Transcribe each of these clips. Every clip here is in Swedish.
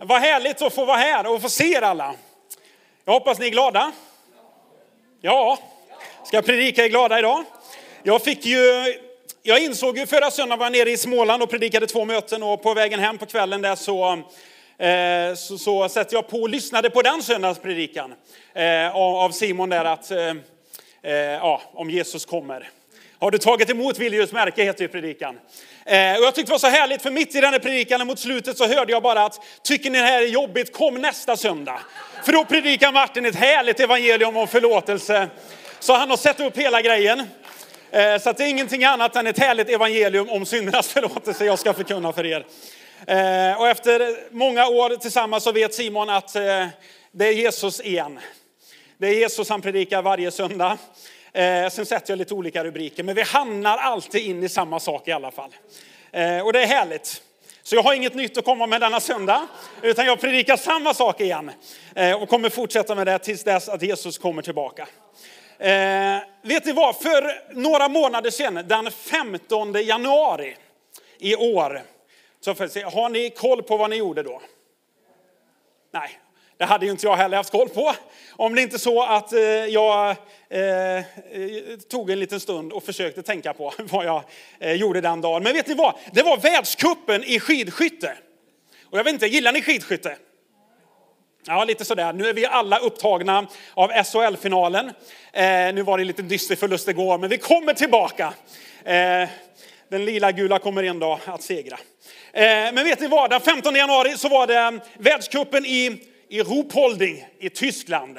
Vad härligt att få vara här och få se er alla. Jag hoppas ni är glada. Ja, ska jag predika er glada idag? Jag fick ju, jag insåg ju förra söndagen var jag nere i Småland och predikade två möten och på vägen hem på kvällen där så eh, så, så sätter jag på och lyssnade på den söndagspredikan eh, av Simon där att, eh, eh, ja, om Jesus kommer. Har du tagit emot Viljus märke heter ju predikan. Eh, och jag tyckte det var så härligt för mitt i den här predikan mot slutet så hörde jag bara att tycker ni det här är jobbigt, kom nästa söndag. För då predikar Martin ett härligt evangelium om förlåtelse. Så han har sett upp hela grejen. Eh, så att det är ingenting annat än ett härligt evangelium om syndernas förlåtelse jag ska förkunna för er. Eh, och efter många år tillsammans så vet Simon att eh, det är Jesus igen. Det är Jesus han predikar varje söndag. Eh, sen sätter jag lite olika rubriker, men vi hamnar alltid in i samma sak i alla fall. Eh, och det är härligt. Så jag har inget nytt att komma med denna söndag, utan jag predikar samma sak igen. Eh, och kommer fortsätta med det tills dess att Jesus kommer tillbaka. Eh, vet ni vad? För några månader sedan, den 15 januari i år, så har ni koll på vad ni gjorde då? Nej, det hade ju inte jag heller haft koll på. Om det inte så att eh, jag eh, tog en liten stund och försökte tänka på vad jag eh, gjorde den dagen. Men vet ni vad? Det var världskuppen i skidskytte. Och jag vet inte, gillar ni skidskytte? Ja, lite sådär. Nu är vi alla upptagna av SHL-finalen. Eh, nu var det lite dyster förlust igår, men vi kommer tillbaka. Eh, den lila gula kommer en dag att segra. Eh, men vet ni vad? Den 15 januari så var det världskuppen i, i Ruhpolding i Tyskland.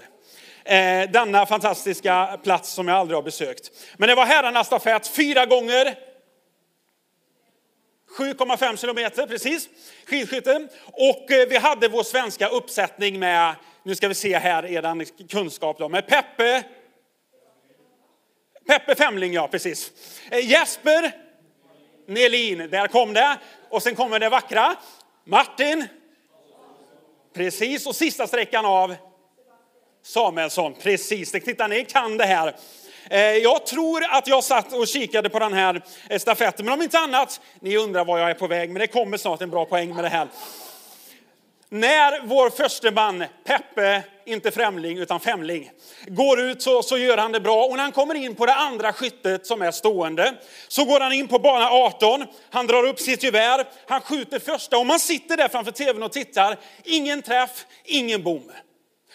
Eh, denna fantastiska plats som jag aldrig har besökt. Men det var herrarnas stafett fyra gånger 7,5 kilometer, precis, skidskytte. Och eh, vi hade vår svenska uppsättning med, nu ska vi se här er kunskap då, med Peppe, Peppe Femling, ja precis. Eh, Jesper Nelin, där kom det. Och sen kommer det vackra. Martin. Precis, och sista sträckan av Samuelsson. Precis, titta ni kan det här. Eh, jag tror att jag satt och kikade på den här stafetten, men om inte annat, ni undrar var jag är på väg, men det kommer snart en bra poäng med det här. När vår första man, Peppe, inte främling utan femling, går ut så, så gör han det bra. Och när han kommer in på det andra skyttet som är stående, så går han in på bana 18, han drar upp sitt gevär, han skjuter första och man sitter där framför tvn och tittar. Ingen träff, ingen bom.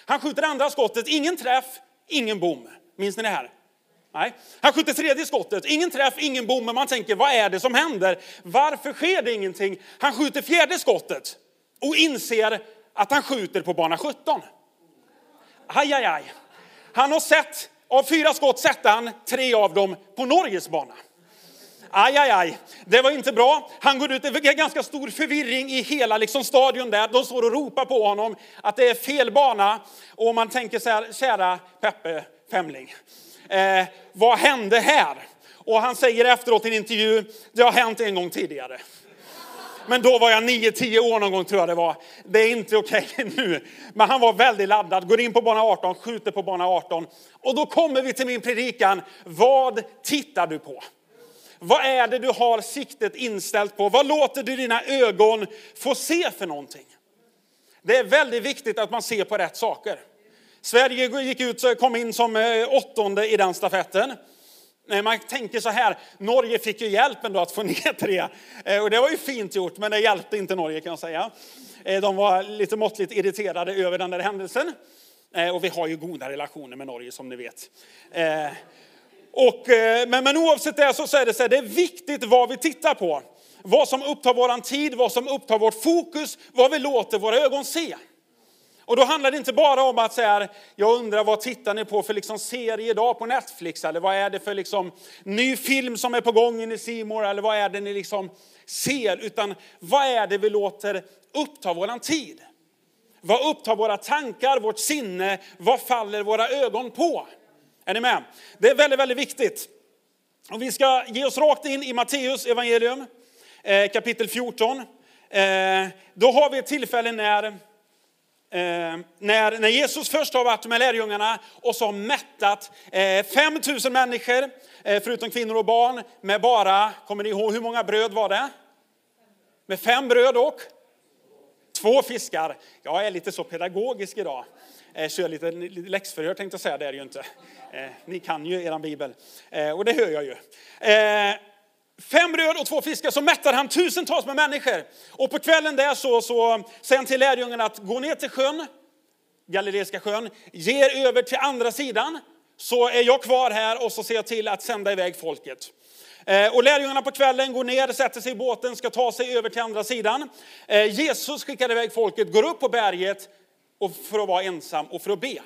Han skjuter andra skottet, ingen träff, ingen bom. Minns ni det här? Nej. Han skjuter tredje skottet, ingen träff, ingen bom, men man tänker vad är det som händer? Varför sker det ingenting? Han skjuter fjärde skottet och inser att han skjuter på bana 17. Aj, aj, aj. Han har sett, av fyra skott sätter han tre av dem på Norges bana. Aj, aj, aj. Det var inte bra. Han går ut, det är ganska stor förvirring i hela liksom stadion där. De står och ropar på honom att det är fel bana. Och man tänker så här, kära Peppe Femling, eh, vad hände här? Och han säger efteråt i en intervju, det har hänt en gång tidigare. Men då var jag 9-10 år någon gång tror jag det var. Det är inte okej okay nu. Men han var väldigt laddad, går in på bana 18, skjuter på bana 18. Och då kommer vi till min predikan. Vad tittar du på? Vad är det du har siktet inställt på? Vad låter du dina ögon få se för någonting? Det är väldigt viktigt att man ser på rätt saker. Sverige gick ut, kom in som eh, åttonde i den stafetten. Man tänker så här, Norge fick ju hjälp ändå att få ner tre. Eh, och det var ju fint gjort, men det hjälpte inte Norge kan jag säga. Eh, de var lite måttligt irriterade över den där händelsen. Eh, och vi har ju goda relationer med Norge som ni vet. Och, men, men oavsett det så är det så här, det är viktigt vad vi tittar på. Vad som upptar våran tid, vad som upptar vårt fokus, vad vi låter våra ögon se. Och då handlar det inte bara om att säga, jag undrar vad tittar ni på för liksom serie idag på Netflix? Eller vad är det för liksom ny film som är på gång i Simor Eller vad är det ni liksom ser? Utan vad är det vi låter uppta våran tid? Vad upptar våra tankar, vårt sinne? Vad faller våra ögon på? Är ni med? Det är väldigt, väldigt viktigt. Och vi ska ge oss rakt in i Matteus evangelium, eh, kapitel 14. Eh, då har vi ett tillfälle när Eh, när, när Jesus först har varit med lärjungarna och så mättat eh, 5000 människor, eh, förutom kvinnor och barn, med bara, kommer ni ihåg hur många bröd var det? Med fem bröd och två fiskar. Jag är lite så pedagogisk idag. Eh, kör lite läxförhör tänkte jag säga, det är det ju inte. Eh, ni kan ju er bibel eh, och det hör jag ju. Eh, Fem bröd och två fiskar så mättar han tusentals med människor. Och på kvällen där så, så säger han till lärjungarna att gå ner till sjön, Galileiska sjön, ge er över till andra sidan så är jag kvar här och så ser jag till att sända iväg folket. Eh, och lärjungarna på kvällen går ner, sätter sig i båten, ska ta sig över till andra sidan. Eh, Jesus skickar iväg folket, går upp på berget och för att vara ensam och för att be.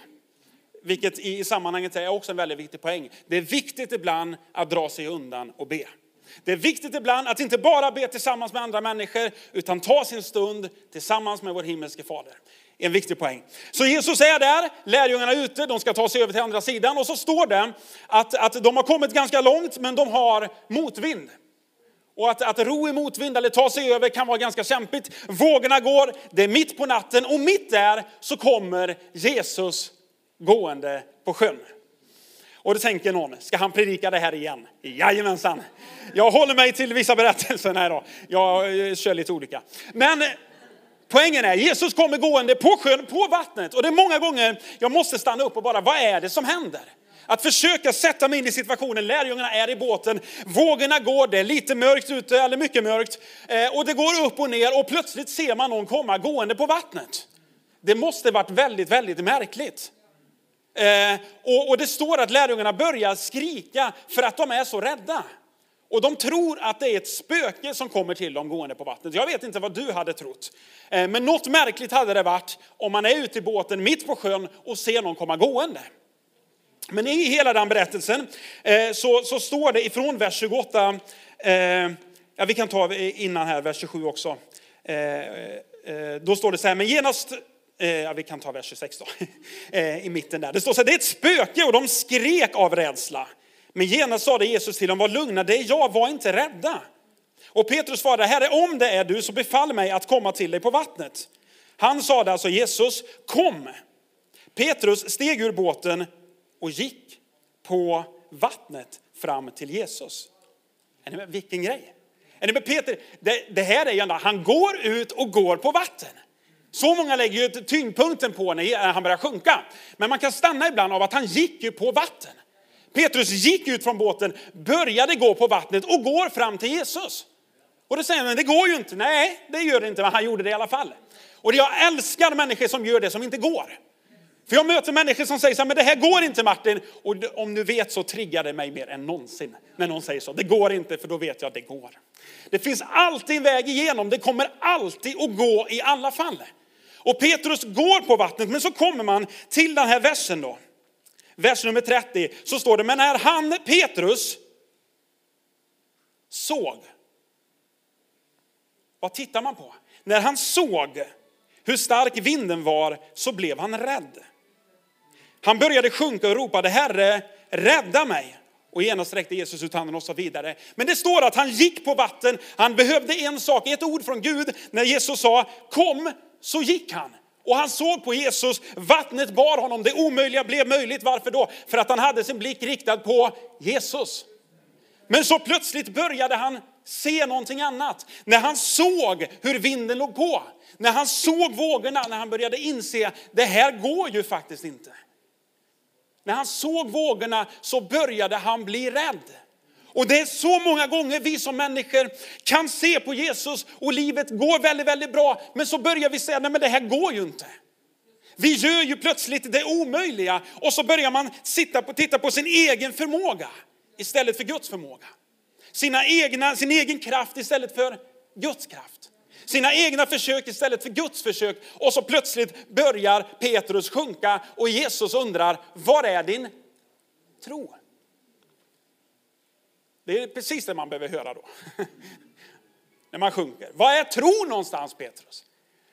Vilket i sammanhanget är också en väldigt viktig poäng. Det är viktigt ibland att dra sig undan och be. Det är viktigt ibland att inte bara be tillsammans med andra människor, utan ta sin stund tillsammans med vår himmelske fader. En viktig poäng. Så Jesus är där, lärjungarna är ute, de ska ta sig över till andra sidan och så står det att, att de har kommit ganska långt men de har motvind. Och att, att ro i motvind eller ta sig över kan vara ganska kämpigt. Vågorna går, det är mitt på natten och mitt där så kommer Jesus gående på sjön. Och då tänker någon, ska han predika det här igen? Jajamensan. Jag håller mig till vissa berättelser. Nej då, jag eh, kör lite olika. Men eh, poängen är, Jesus kommer gående på sjön, på vattnet. Och det är många gånger jag måste stanna upp och bara, vad är det som händer? Att försöka sätta mig in i situationen, lärjungarna är i båten, vågorna går, det är lite mörkt ute, eller mycket mörkt. Eh, och det går upp och ner och plötsligt ser man någon komma gående på vattnet. Det måste varit väldigt, väldigt märkligt. Eh, och, och det står att lärjungarna börjar skrika för att de är så rädda. Och de tror att det är ett spöke som kommer till dem gående på vattnet. Jag vet inte vad du hade trott. Eh, men något märkligt hade det varit om man är ute i båten mitt på sjön och ser någon komma gående. Men i hela den berättelsen eh, så, så står det ifrån vers 28, eh, ja vi kan ta innan här, vers 27 också. Då står det så här, men genast Eh, ja, vi kan ta vers 26 då, eh, i mitten där. Det står så här, det är ett spöke och de skrek av rädsla. Men genast sade Jesus till dem, var lugna, det är jag, var inte rädda. Och Petrus svarade, Herre om det är du så befall mig att komma till dig på vattnet. Han sade alltså Jesus, kom. Petrus steg ur båten och gick på vattnet fram till Jesus. Är ni med? Vilken grej! Är ni med Peter? Det, det här är ju ändå, han går ut och går på vatten. Så många lägger ju tyngdpunkten på när han börjar sjunka. Men man kan stanna ibland av att han gick ju på vatten. Petrus gick ut från båten, började gå på vattnet och går fram till Jesus. Och då säger han, det går ju inte. Nej, det gör det inte, men han gjorde det i alla fall. Och jag älskar människor som gör det som inte går. För jag möter människor som säger så här, men det här går inte Martin. Och om du vet så triggar det mig mer än någonsin när någon säger så. Det går inte, för då vet jag att det går. Det finns alltid en väg igenom, det kommer alltid att gå i alla fall. Och Petrus går på vattnet, men så kommer man till den här versen då. Vers nummer 30, så står det, men när han, Petrus, såg. Vad tittar man på? När han såg hur stark vinden var så blev han rädd. Han började sjunka och ropade, Herre, rädda mig. Och genast sträckte Jesus ut handen och så vidare. Men det står att han gick på vatten, han behövde en sak, ett ord från Gud. När Jesus sa, kom, så gick han. Och han såg på Jesus, vattnet bar honom, det omöjliga blev möjligt. Varför då? För att han hade sin blick riktad på Jesus. Men så plötsligt började han se någonting annat. När han såg hur vinden låg på, när han såg vågorna, när han började inse, det här går ju faktiskt inte. När han såg vågorna så började han bli rädd. Och det är så många gånger vi som människor kan se på Jesus och livet går väldigt, väldigt bra. Men så börjar vi säga, nej men det här går ju inte. Vi gör ju plötsligt det omöjliga och så börjar man sitta på, titta på sin egen förmåga istället för Guds förmåga. Sina egna, sin egen kraft istället för Guds kraft. Sina egna försök istället för Guds försök. Och så plötsligt börjar Petrus sjunka och Jesus undrar, var är din tro? Det är precis det man behöver höra då. När man sjunker. Vad är tro någonstans Petrus?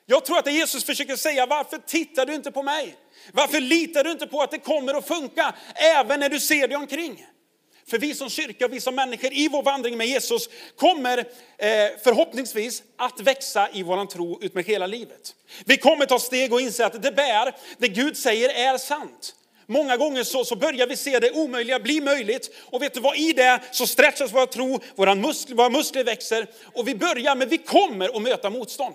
Jag tror att det Jesus försöker säga, varför tittar du inte på mig? Varför litar du inte på att det kommer att funka även när du ser dig omkring? För vi som kyrka och vi som människor i vår vandring med Jesus kommer eh, förhoppningsvis att växa i våran tro ut med hela livet. Vi kommer ta steg och inse att det bär, det Gud säger är sant. Många gånger så, så börjar vi se det omöjliga bli möjligt. Och vet du vad, i det så stretchas vår tro, våra muskler, våra muskler växer. Och vi börjar, men vi kommer att möta motstånd.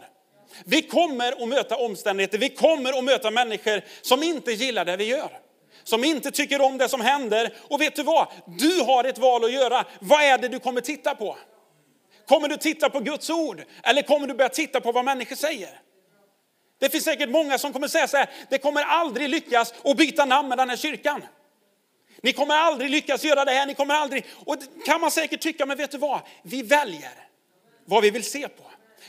Vi kommer att möta omständigheter, vi kommer att möta människor som inte gillar det vi gör. Som inte tycker om det som händer. Och vet du vad? Du har ett val att göra. Vad är det du kommer titta på? Kommer du titta på Guds ord? Eller kommer du börja titta på vad människor säger? Det finns säkert många som kommer säga så här, det kommer aldrig lyckas att byta namn med den här kyrkan. Ni kommer aldrig lyckas göra det här, ni kommer aldrig... Och det kan man säkert tycka, men vet du vad? Vi väljer vad vi vill se på.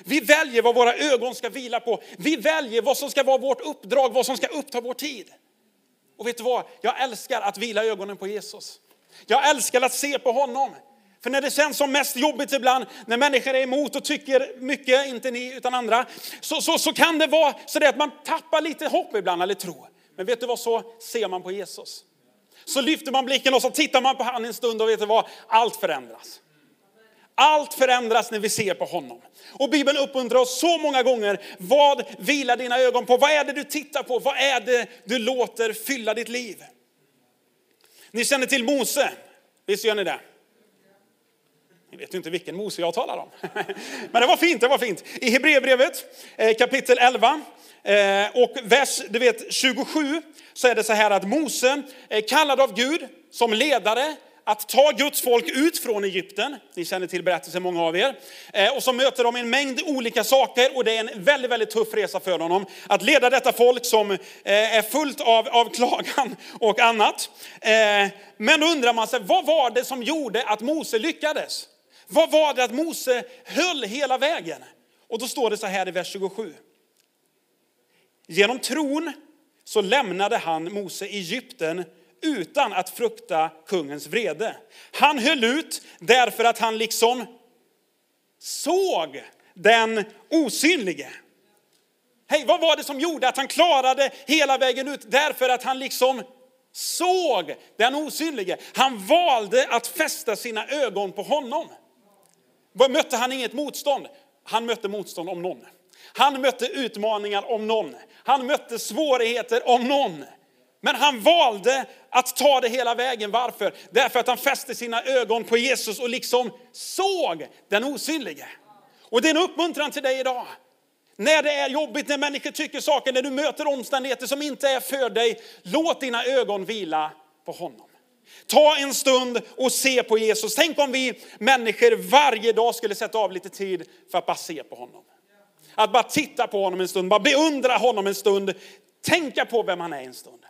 Vi väljer vad våra ögon ska vila på. Vi väljer vad som ska vara vårt uppdrag, vad som ska uppta vår tid. Och vet du vad? Jag älskar att vila ögonen på Jesus. Jag älskar att se på honom. För när det känns som mest jobbigt ibland, när människor är emot och tycker mycket, inte ni utan andra, så, så, så kan det vara så att man tappar lite hopp ibland, eller tro. Men vet du vad, så ser man på Jesus. Så lyfter man blicken och så tittar man på honom en stund och vet du vad, allt förändras. Allt förändras när vi ser på honom. Och Bibeln uppmuntrar oss så många gånger. Vad vilar dina ögon på? Vad är det du tittar på? Vad är det du låter fylla ditt liv? Ni känner till Mose, visst gör ni det? Ni vet ju inte vilken Mose jag talar om. Men det var fint, det var fint. I Hebreerbrevet eh, kapitel 11 eh, och vers du vet, 27 så är det så här att Mose är kallad av Gud som ledare att ta Guds folk ut från Egypten. Ni känner till berättelsen, många av er. Eh, och så möter de en mängd olika saker och det är en väldigt, väldigt tuff resa för honom. Att leda detta folk som är fullt av, av klagan och annat. Men då undrar man sig, vad var det som gjorde att Mose lyckades? Vad var det att Mose höll hela vägen? Och då står det så här i vers 27. Genom tron så lämnade han Mose Egypten utan att frukta kungens vrede. Han höll ut därför att han liksom såg den osynlige. Hej, vad var det som gjorde att han klarade hela vägen ut? Därför att han liksom såg den osynlige. Han valde att fästa sina ögon på honom. Mötte han inget motstånd? Han mötte motstånd om någon. Han mötte utmaningar om någon. Han mötte svårigheter om någon. Men han valde att ta det hela vägen. Varför? Därför att han fäste sina ögon på Jesus och liksom såg den osynlige. Och det är en uppmuntran till dig idag. När det är jobbigt, när människor tycker saker, när du möter omständigheter som inte är för dig, låt dina ögon vila på honom. Ta en stund och se på Jesus. Tänk om vi människor varje dag skulle sätta av lite tid för att bara se på honom. Att bara titta på honom en stund, bara beundra honom en stund, tänka på vem han är en stund.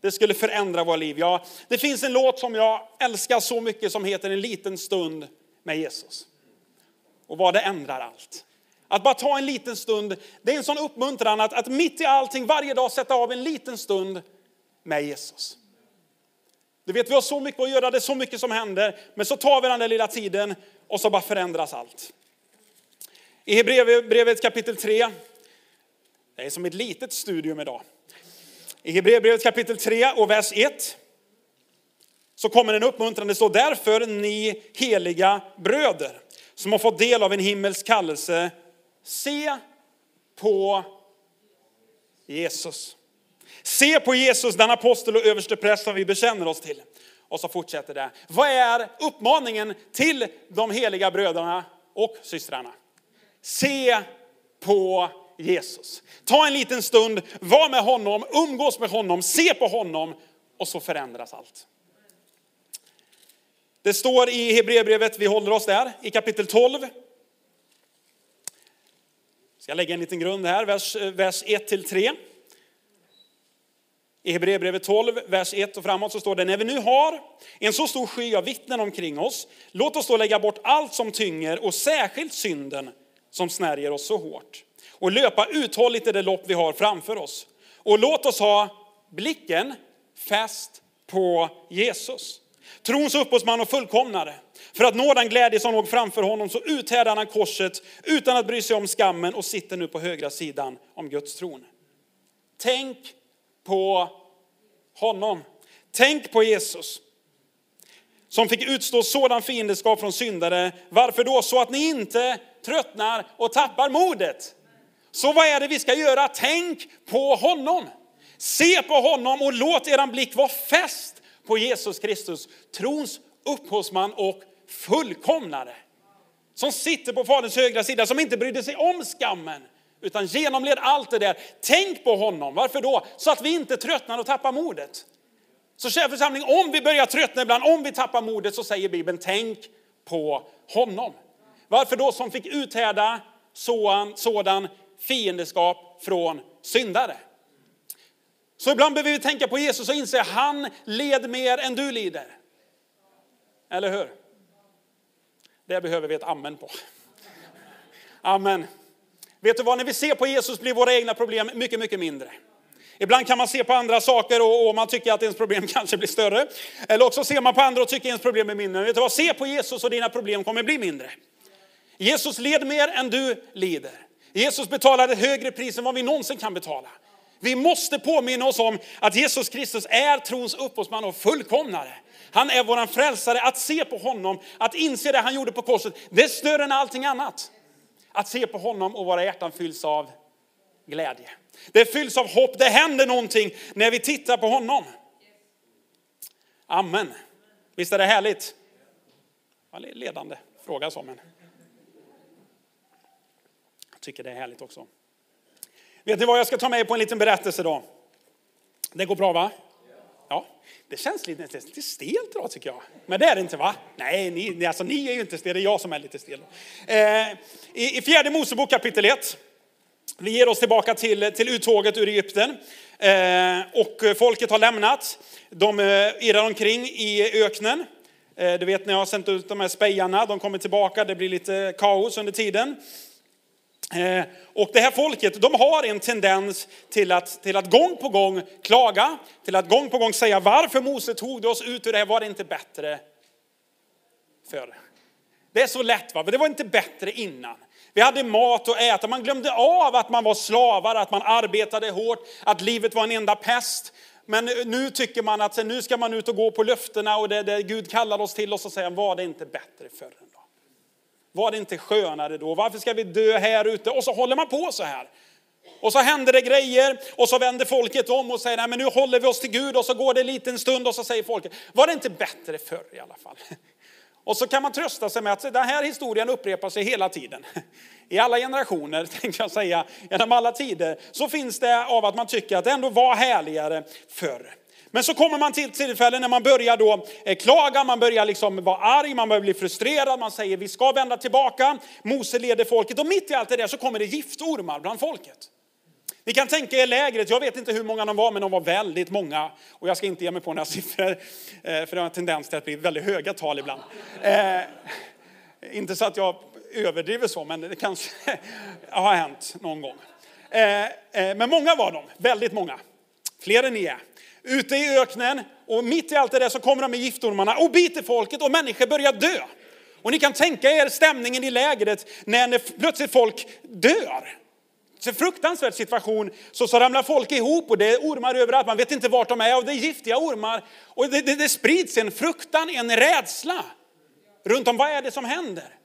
Det skulle förändra våra liv. Ja, det finns en låt som jag älskar så mycket som heter En liten stund med Jesus. Och vad det ändrar allt. Att bara ta en liten stund, det är en sån uppmuntran att, att mitt i allting varje dag sätta av en liten stund med Jesus. Du vet, vi har så mycket att göra, det är så mycket som händer. Men så tar vi den där lilla tiden och så bara förändras allt. I Hebreerbrevet kapitel 3, det är som ett litet studium idag. I Hebreerbrevet kapitel 3 och vers 1 så kommer en uppmuntran. Det står därför ni heliga bröder som har fått del av en himmelsk kallelse, se på Jesus. Se på Jesus, den apostel och överstepräst som vi bekänner oss till. Och så fortsätter det. Vad är uppmaningen till de heliga bröderna och systrarna? Se på Jesus. Ta en liten stund, var med honom, umgås med honom, se på honom och så förändras allt. Det står i Hebreerbrevet, vi håller oss där, i kapitel 12. Jag ska lägga en liten grund här, vers, eh, vers 1-3. I Hebreerbrevet 12, vers 1 och framåt så står det, när vi nu har en så stor sky av vittnen omkring oss, låt oss då lägga bort allt som tynger och särskilt synden som snärjer oss så hårt och löpa uthålligt i det lopp vi har framför oss. Och låt oss ha blicken fäst på Jesus. Trons upphovsman och fullkomnare. För att nå den glädje som låg framför honom så uthärdade han korset utan att bry sig om skammen och sitter nu på högra sidan om Guds tron. Tänk på honom. Tänk på Jesus som fick utstå sådan fiendeskap från syndare. Varför då? Så att ni inte tröttnar och tappar modet. Så vad är det vi ska göra? Tänk på honom. Se på honom och låt er blick vara fäst på Jesus Kristus, trons upphovsman och fullkomnare. Som sitter på Faderns högra sida, som inte brydde sig om skammen, utan genomled allt det där. Tänk på honom. Varför då? Så att vi inte tröttnar och tappar modet. Så kära församling, om vi börjar tröttna ibland, om vi tappar modet, så säger Bibeln, tänk på honom. Varför då? Som fick uthärda sådan, sådan fiendeskap från syndare. Så ibland behöver vi tänka på Jesus och inse att han led mer än du lider. Eller hur? Det behöver vi ett amen på. Amen. Vet du vad, när vi ser på Jesus blir våra egna problem mycket, mycket mindre. Ibland kan man se på andra saker och, och, man tycker att ens problem kanske blir större. Eller också ser man på andra och tycker att ens problem är mindre. Men vet du vad, se på Jesus och dina problem kommer bli mindre. Jesus led mer än du lider. Jesus betalade ett högre pris än vad vi någonsin kan betala. Vi måste påminna oss om att Jesus Kristus är trons upphovsman och fullkomnare. Han är våran frälsare. Att se på honom, att inse det han gjorde på korset, det är större än allting annat. Att se på honom och våra hjärtan fylls av glädje. Det fylls av hopp, det händer någonting när vi tittar på honom. Amen. Visst är det härligt? ledande fråga så, men jag tycker det är härligt också. Vet ni vad, jag ska ta med er på en liten berättelse då. Det går bra va? Ja, det känns lite, lite stelt idag tycker jag. Men det är det inte va? Nej, ni, alltså, ni är ju inte stela, det är jag som är lite stel. Eh, i, I fjärde Mosebok kapitel 1, vi ger oss tillbaka till, till uttåget ur Egypten. Eh, och folket har lämnat. De eh, irrar omkring i öknen. Eh, du vet när jag har sänt ut de här spejarna, de kommer tillbaka, det blir lite kaos under tiden. Eh, och det här folket, de har en tendens till att, till att gång på gång klaga, till att gång på gång säga varför Mose tog oss ut ur det här, var det inte bättre förr? Det är så lätt va, det var inte bättre innan. Vi hade mat att äta, man glömde av att man var slavar, att man arbetade hårt, att livet var en enda pest. Men nu tycker man att nu ska man ut och gå på löftena och det, det Gud kallar oss till och så säger var det inte bättre förr? Var det inte skönare då? Varför ska vi dö här ute? Och så håller man på så här. Och så händer det grejer och så vänder folket om och säger, nej men nu håller vi oss till Gud och så går det en liten stund och så säger folket, var det inte bättre förr i alla fall? Och så kan man trösta sig med att den här historien upprepar sig hela tiden. I alla generationer, tänkte jag säga, genom alla tider, så finns det av att man tycker att det ändå var härligare förr. Men så kommer man till tillfällen när man börjar då eh, klaga, man börjar liksom vara arg, man börjar bli frustrerad, man säger vi ska vända tillbaka. Mose leder folket och mitt i allt det där så kommer det giftormar bland folket. Ni kan tänka er lägret, jag vet inte hur många de var, men de var väldigt många. Och jag ska inte ge mig på några siffror, eh, för det har en tendens till att bli väldigt höga tal ibland. Eh, inte så att jag överdriver så, men det kanske har hänt någon gång. Eh, eh, men många var de, väldigt många. Fler än ni är ute i öknen och mitt i allt det där så kommer de med giftormarna och biter folket och människor börjar dö. Och ni kan tänka er stämningen i lägret när plötsligt folk dör. Det är en fruktansvärd situation. Så, så ramlar folk ihop och det är ormar överallt. Man vet inte vart de är och det är giftiga ormar. Och det, det, det sprids en fruktan, en rädsla runt om vad är det som händer.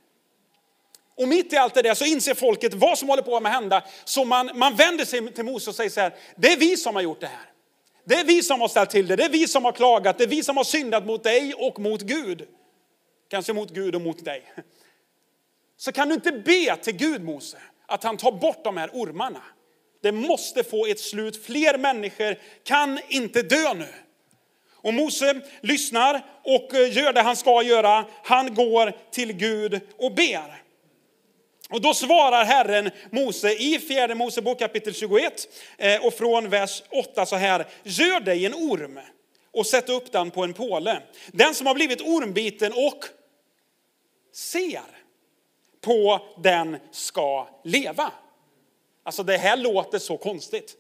Och mitt i allt det där så inser folket vad som håller på att hända. Så man, man vänder sig till Mose och säger så här, det är vi som har gjort det här. Det är vi som har ställt till det, det är vi som har klagat, det är vi som har syndat mot dig och mot Gud. Kanske mot Gud och mot dig. Så kan du inte be till Gud Mose att han tar bort de här ormarna. Det måste få ett slut. Fler människor kan inte dö nu. Och Mose lyssnar och eh, gör det han ska göra. Han går till Gud och ber. Och då svarar Herren Mose i fjärde Mosebok kapitel 21 eh, och från vers 8 så här. Gör dig en orm och sätt upp den på en påle. Den som har blivit ormbiten och ser på den ska leva. Alltså det här låter så konstigt.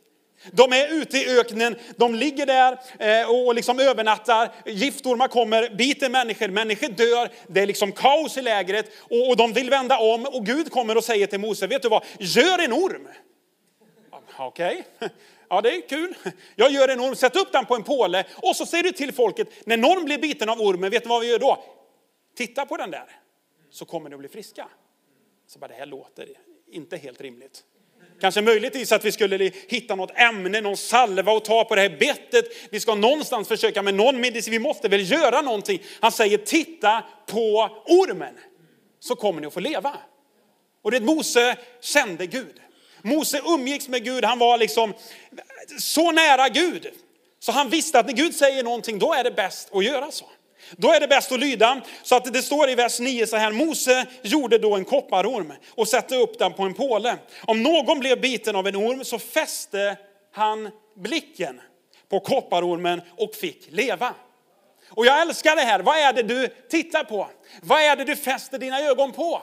De är ute i öknen, de ligger där eh, och liksom övernattar. Giftormar kommer, biter människor, människor dör. Det är liksom kaos i lägret och de vill vända om. Och Gud kommer och säger till Mose, vet du vad, gör en orm. Okej, okay. ja det är kul. Jag gör en orm, sätt upp den på en påle och så säger du till folket, när någon blir biten av ormen, vet du vad vi gör då? Titta på den där, så kommer ni att bli friska. Så bara, det här låter inte helt rimligt. Kanske möjligtvis att vi skulle hitta något ämne, någon salva och ta på det här bettet. Vi ska någonstans försöka med någon medicin. Vi måste väl göra någonting. Han säger titta på ormen så kommer ni att få leva. Och det Mose kände Gud. Mose umgicks med Gud, han var liksom så nära Gud. Så han visste att när Gud säger någonting, då är det bäst att göra så. Då är det bäst att lyda. Så att det står i vers 9 så här, Mose gjorde då en kopparorm och satte upp den på en påle. Om någon blev biten av en orm så fäste han blicken på kopparormen och fick leva. Och jag älskar det här. Vad är det du tittar på? Vad är det du fäster dina ögon på?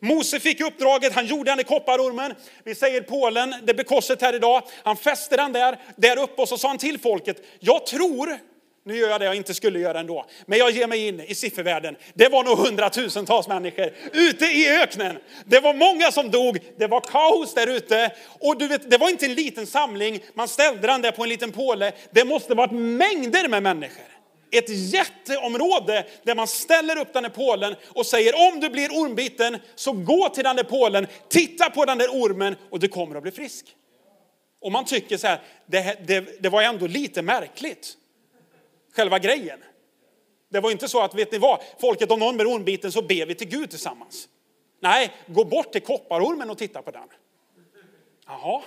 Mose fick uppdraget, han gjorde den i kopparormen. Vi säger Polen, det blir korset här idag. Han fäste den där, där uppe och så sa han till folket, jag tror, nu gör jag det jag inte skulle göra ändå, men jag ger mig in i siffervärlden. Det var nog hundratusentals människor ute i öknen. Det var många som dog, det var kaos där ute. Och du vet, det var inte en liten samling, man ställde den där på en liten påle. Det måste varit mängder med människor ett jätteområde där man ställer upp den där pålen och säger om du blir ormbiten så gå till den där pålen, titta på den där ormen och du kommer att bli frisk. Och man tycker så här, det, det, det var ändå lite märkligt, själva grejen. Det var inte så att, vet ni vad, folket om någon blir ormbiten så ber vi till Gud tillsammans. Nej, gå bort till kopparormen och titta på den. Jaha,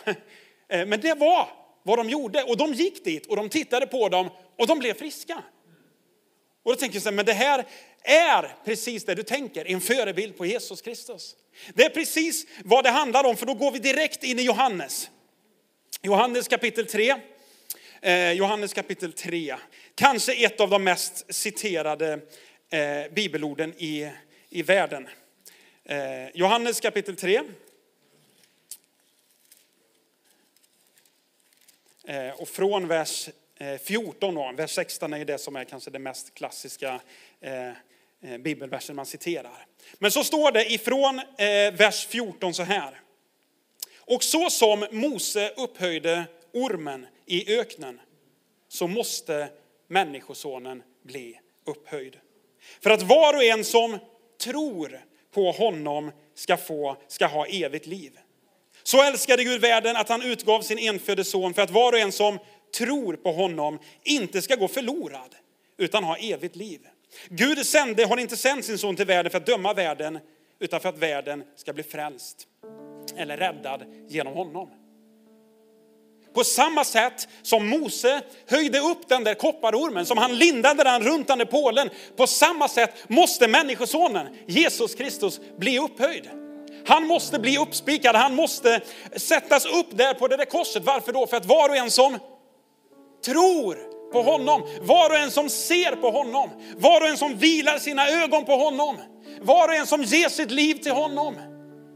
eh, men det var vad de gjorde och de gick dit och de tittade på dem och de blev friska. Och då tänker jag så här, men det här är precis det du tänker, en förebild på Jesus Kristus. Det är precis vad det handlar om, för då går vi direkt in i Johannes. Johannes kapitel 3. Eh, Johannes kapitel 3. Kanske ett av de mest citerade eh, bibelorden i, i världen. Eh, Johannes kapitel 3. Eh, och från vers eh, 14 då, vers 16 är det som är kanske det mest klassiska eh, eh, bibelversen man citerar. Men så står det ifrån eh, vers 14 så här. Och så som Mose upphöjde ormen i öknen så måste människosonen bli upphöjd. För att var och en som tror på honom ska, få, ska ha evigt liv. Så älskade Gud världen att han utgav sin enfödde son för att var och en som tror på honom inte ska gå förlorad utan ha evigt liv. Gud sände, har inte sänt sin son till världen för att döma världen utan för att världen ska bli frälst eller räddad genom honom. På samma sätt som Mose höjde upp den där kopparormen, som han lindade den runt den där pålen, på samma sätt måste människosonen, Jesus Kristus, bli upphöjd. Han måste bli uppspikad, han måste sättas upp där på det där korset. Varför då? För att var och en som tror på honom, var och en som ser på honom, var och en som vilar sina ögon på honom, var och en som ger sitt liv till honom,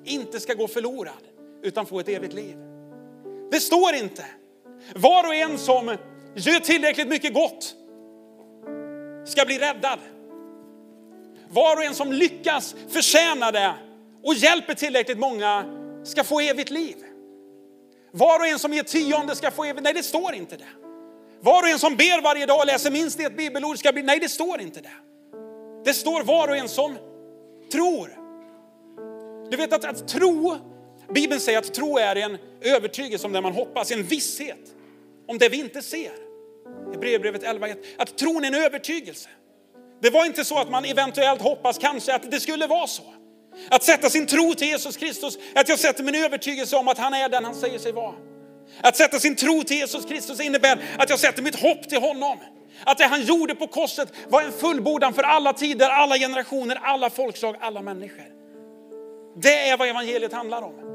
inte ska gå förlorad utan få ett evigt liv. Det står inte. Var och en som gör tillräckligt mycket gott ska bli räddad. Var och en som lyckas förtjäna det och hjälper tillräckligt många ska få evigt liv. Var och en som ger tionde ska få evigt, nej det står inte det. Var och en som ber varje dag och läser minst ett bibelord ska bli, nej det står inte det. Det står var och en som tror. Du vet att, att tro, Bibeln säger att tro är en övertygelse om det man hoppas, en visshet om det vi inte ser. I brevbrevet 11.1, att tron är en övertygelse. Det var inte så att man eventuellt hoppas kanske att det skulle vara så. Att sätta sin tro till Jesus Kristus, att jag sätter min övertygelse om att han är den han säger sig vara. Att sätta sin tro till Jesus Kristus innebär att jag sätter mitt hopp till honom. Att det han gjorde på korset var en fullbordan för alla tider, alla generationer, alla folkslag, alla människor. Det är vad evangeliet handlar om.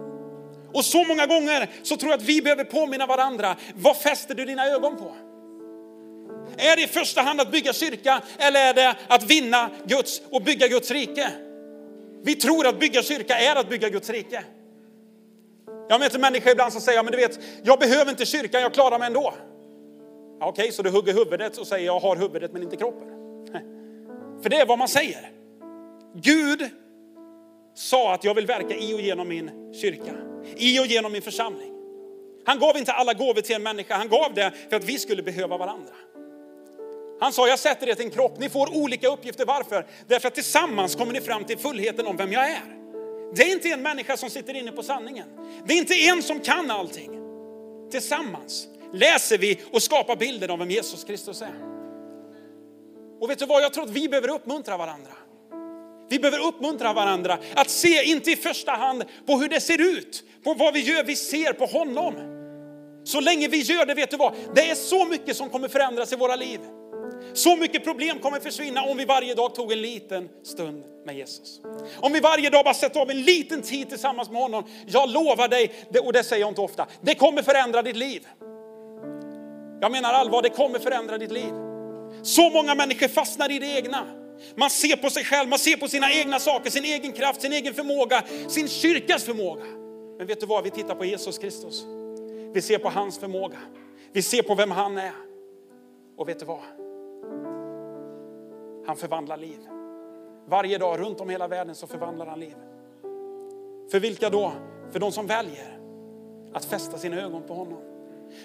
Och så många gånger så tror jag att vi behöver påminna varandra. Vad fäster du dina ögon på? Är det i första hand att bygga kyrka eller är det att vinna Guds och bygga Guds rike? Vi tror att bygga kyrka är att bygga Guds rike. Jag möter människor ibland som säger, men du vet, jag behöver inte kyrkan, jag klarar mig ändå. Ja, Okej, okay, så du hugger huvudet och säger, jag har huvudet men inte kroppen. För det är vad man säger. Gud sa att jag vill verka i och genom min kyrka, i och genom min församling. Han gav inte alla gåvor till en människa, han gav det för att vi skulle behöva varandra. Han sa, jag sätter er till en kropp, ni får olika uppgifter. Varför? Därför att tillsammans kommer ni fram till fullheten om vem jag är. Det är inte en människa som sitter inne på sanningen. Det är inte en som kan allting. Tillsammans läser vi och skapar bilden av vem Jesus Kristus är. Och vet du vad, jag tror att vi behöver uppmuntra varandra. Vi behöver uppmuntra varandra att se, inte i första hand på hur det ser ut på vad vi gör, vi ser på honom. Så länge vi gör det, vet du vad? Det är så mycket som kommer förändras i våra liv. Så mycket problem kommer försvinna om vi varje dag tog en liten stund med Jesus. Om vi varje dag bara sätter av en liten tid tillsammans med honom. Jag lovar dig, och det säger jag inte ofta, det kommer förändra ditt liv. Jag menar allvar, det kommer förändra ditt liv. Så många människor fastnar i det egna. Man ser på sig själv, man ser på sina egna saker, sin egen kraft, sin egen förmåga, sin kyrkas förmåga. Men vet du vad, vi tittar på Jesus Kristus. Vi ser på hans förmåga. Vi ser på vem han är. Och vet du vad? Han förvandlar liv. Varje dag runt om hela världen så förvandlar han liv. För vilka då? För de som väljer att fästa sina ögon på honom.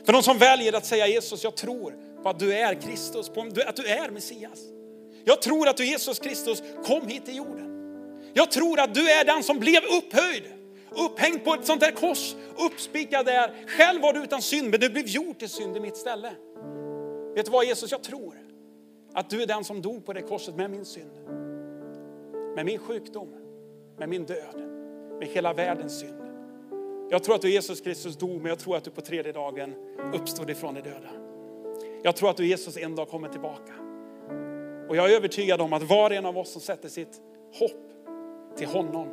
För de som väljer att säga Jesus, jag tror på att du är Kristus, på att du är Messias. Jag tror att du Jesus Kristus kom hit till jorden. Jag tror att du är den som blev upphöjd, upphängd på ett sånt där kors, uppspikad där. Själv var du utan synd, men du blev gjord till synd i mitt ställe. Vet du vad Jesus, jag tror att du är den som dog på det korset med min synd. Med min sjukdom, med min död, med hela världens synd. Jag tror att du Jesus Kristus dog, men jag tror att du på tredje dagen uppstod ifrån de döda. Jag tror att du Jesus en dag kommer tillbaka. Och jag är övertygad om att var och en av oss som sätter sitt hopp till honom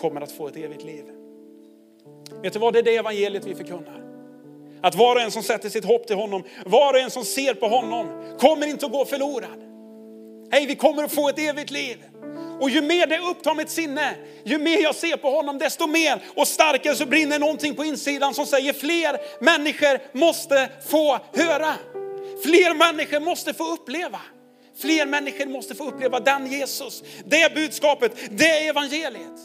kommer att få ett evigt liv. Vet du vad, det är det evangeliet vi förkunnar. Att var och en som sätter sitt hopp till honom, var och en som ser på honom, kommer inte att gå förlorad. Hej, vi kommer att få ett evigt liv. Och ju mer det upptar mitt sinne, ju mer jag ser på honom, desto mer och starkare så brinner någonting på insidan som säger fler människor måste få höra. Fler människor måste få uppleva. Fler människor måste få uppleva den Jesus, det budskapet, det evangeliet.